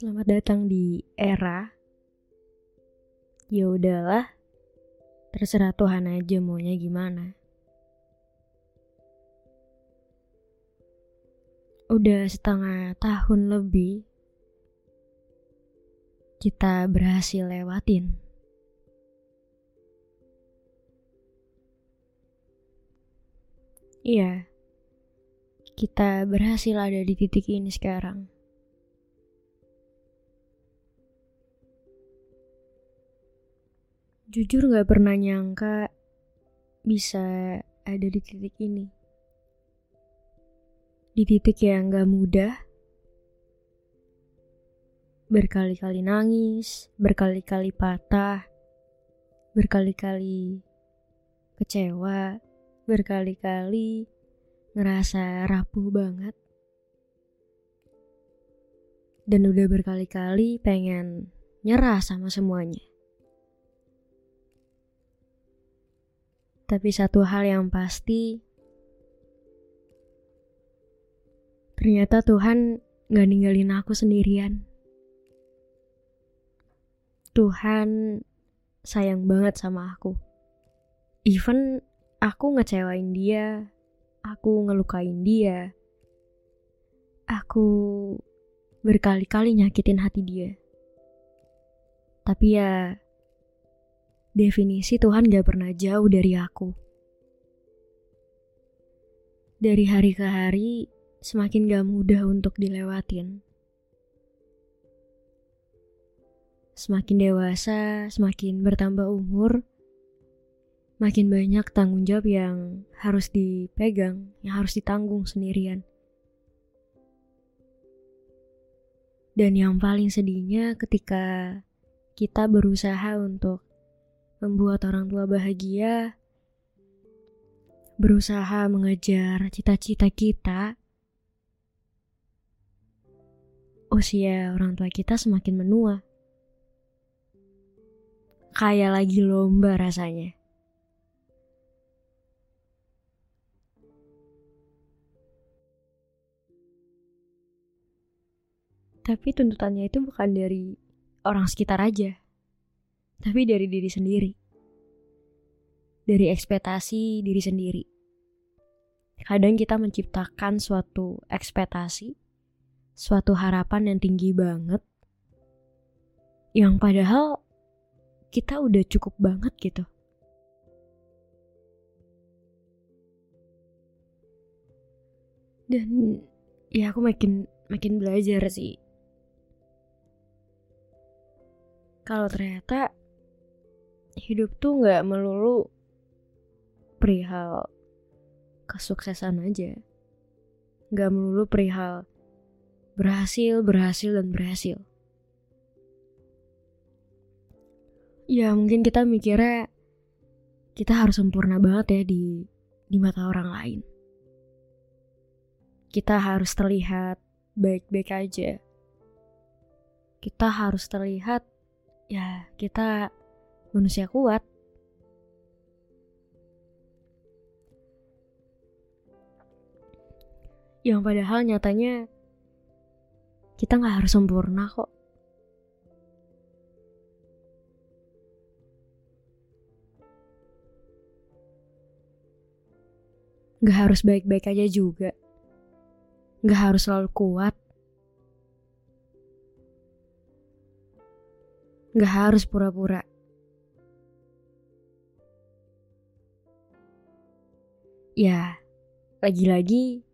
Selamat datang di era. Ya udahlah, terserah Tuhan aja maunya gimana. Udah setengah tahun lebih kita berhasil lewatin. Iya, kita berhasil ada di titik ini sekarang. Jujur gak pernah nyangka bisa ada di titik ini. Di titik yang gak mudah. Berkali-kali nangis, berkali-kali patah, berkali-kali kecewa, berkali-kali ngerasa rapuh banget. Dan udah berkali-kali pengen nyerah sama semuanya. Tapi satu hal yang pasti, ternyata Tuhan gak ninggalin aku sendirian. Tuhan sayang banget sama aku. Even aku ngecewain dia, aku ngelukain dia, aku berkali-kali nyakitin hati dia. Tapi ya, definisi Tuhan gak pernah jauh dari aku. Dari hari ke hari, semakin gak mudah untuk dilewatin. Semakin dewasa, semakin bertambah umur, makin banyak tanggung jawab yang harus dipegang, yang harus ditanggung sendirian. Dan yang paling sedihnya ketika kita berusaha untuk membuat orang tua bahagia, berusaha mengejar cita-cita kita, usia orang tua kita semakin menua. Kayak lagi lomba rasanya. Tapi tuntutannya itu bukan dari orang sekitar aja tapi dari diri sendiri. Dari ekspektasi diri sendiri. Kadang kita menciptakan suatu ekspektasi, suatu harapan yang tinggi banget, yang padahal kita udah cukup banget gitu. Dan ya aku makin makin belajar sih. Kalau ternyata hidup tuh nggak melulu perihal kesuksesan aja. Nggak melulu perihal berhasil, berhasil, dan berhasil. Ya mungkin kita mikirnya kita harus sempurna banget ya di di mata orang lain. Kita harus terlihat baik-baik aja. Kita harus terlihat ya kita manusia kuat. Yang padahal nyatanya kita nggak harus sempurna kok. Gak harus baik-baik aja juga. Gak harus selalu kuat. Gak harus pura-pura. Ya, lagi-lagi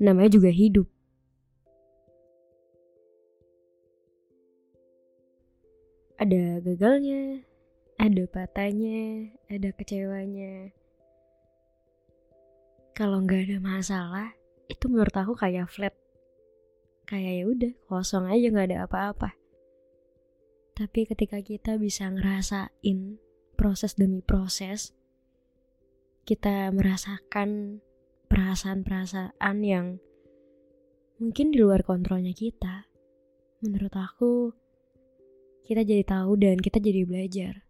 namanya juga hidup. Ada gagalnya, Ada patahnya, ada kecewanya. Kalau nggak ada masalah, itu menurut aku kayak flat. Kayak ya udah kosong aja nggak ada apa-apa. Tapi ketika kita bisa ngerasain proses demi proses, kita merasakan perasaan-perasaan yang mungkin di luar kontrolnya kita. Menurut aku, kita jadi tahu dan kita jadi belajar.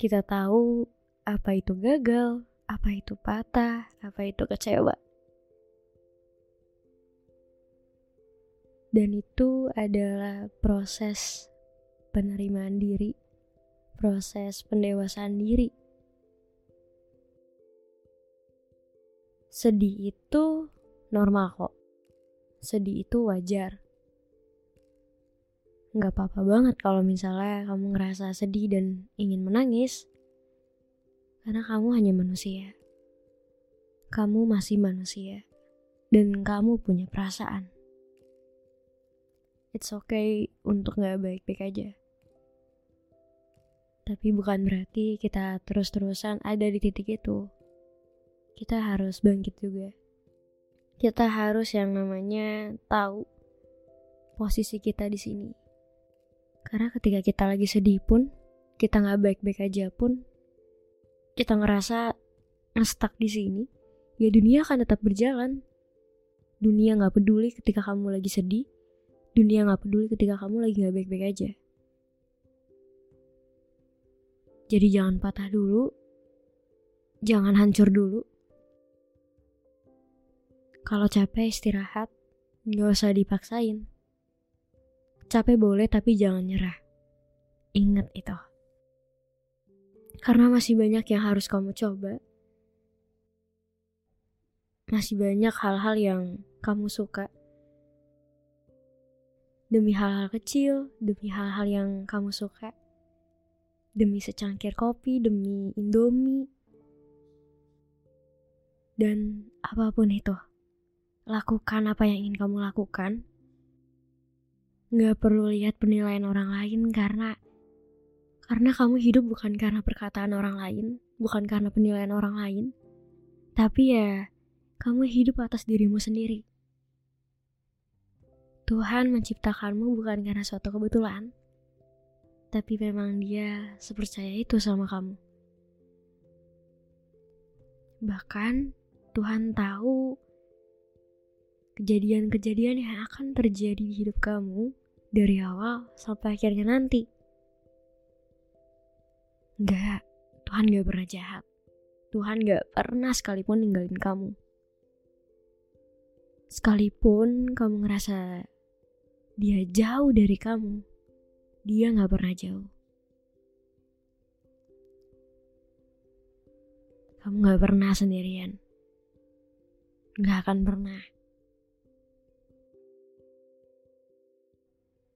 Kita tahu apa itu gagal, apa itu patah, apa itu kecewa. Dan itu adalah proses penerimaan diri proses pendewasaan diri. Sedih itu normal kok. Sedih itu wajar. Gak apa-apa banget kalau misalnya kamu ngerasa sedih dan ingin menangis. Karena kamu hanya manusia. Kamu masih manusia. Dan kamu punya perasaan. It's okay untuk gak baik-baik aja. Tapi bukan berarti kita terus-terusan ada di titik itu. Kita harus bangkit juga. Kita harus yang namanya tahu posisi kita di sini. Karena ketika kita lagi sedih pun, kita nggak baik-baik aja pun, kita ngerasa ngestak di sini, ya dunia akan tetap berjalan. Dunia nggak peduli ketika kamu lagi sedih, dunia nggak peduli ketika kamu lagi nggak baik-baik aja. Jadi jangan patah dulu. Jangan hancur dulu. Kalau capek istirahat, nggak usah dipaksain. Capek boleh tapi jangan nyerah. Ingat itu. Karena masih banyak yang harus kamu coba. Masih banyak hal-hal yang kamu suka. Demi hal-hal kecil, demi hal-hal yang kamu suka demi secangkir kopi, demi indomie, dan apa pun itu. Lakukan apa yang ingin kamu lakukan. Gak perlu lihat penilaian orang lain karena karena kamu hidup bukan karena perkataan orang lain, bukan karena penilaian orang lain, tapi ya kamu hidup atas dirimu sendiri. Tuhan menciptakanmu bukan karena suatu kebetulan, tapi memang dia sepercaya itu sama kamu. Bahkan Tuhan tahu kejadian-kejadian yang akan terjadi di hidup kamu dari awal sampai akhirnya nanti. Enggak, Tuhan gak pernah jahat. Tuhan gak pernah sekalipun ninggalin kamu. Sekalipun kamu ngerasa dia jauh dari kamu, dia gak pernah jauh. Kamu gak pernah sendirian. Gak akan pernah.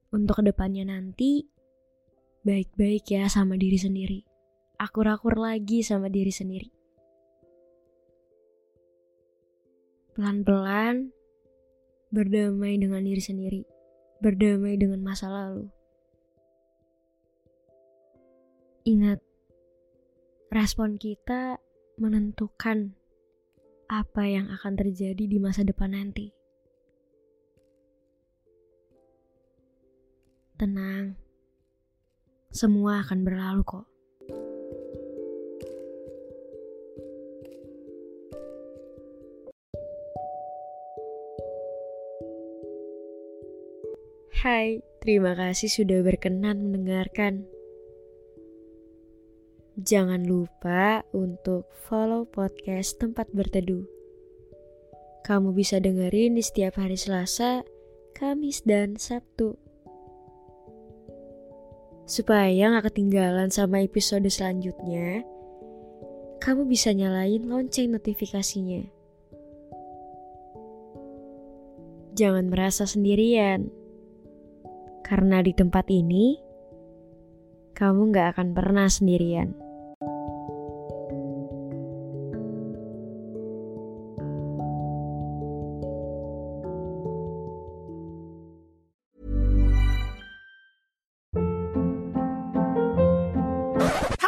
Untuk ke depannya nanti, baik-baik ya sama diri sendiri. Akur-akur lagi sama diri sendiri. Pelan-pelan, berdamai dengan diri sendiri. Berdamai dengan masa lalu Ingat, respon kita menentukan apa yang akan terjadi di masa depan nanti. Tenang, semua akan berlalu kok. Hai, terima kasih sudah berkenan mendengarkan. Jangan lupa untuk follow podcast Tempat Berteduh. Kamu bisa dengerin di setiap hari Selasa, Kamis, dan Sabtu. Supaya gak ketinggalan sama episode selanjutnya, kamu bisa nyalain lonceng notifikasinya. Jangan merasa sendirian, karena di tempat ini, kamu gak akan pernah sendirian.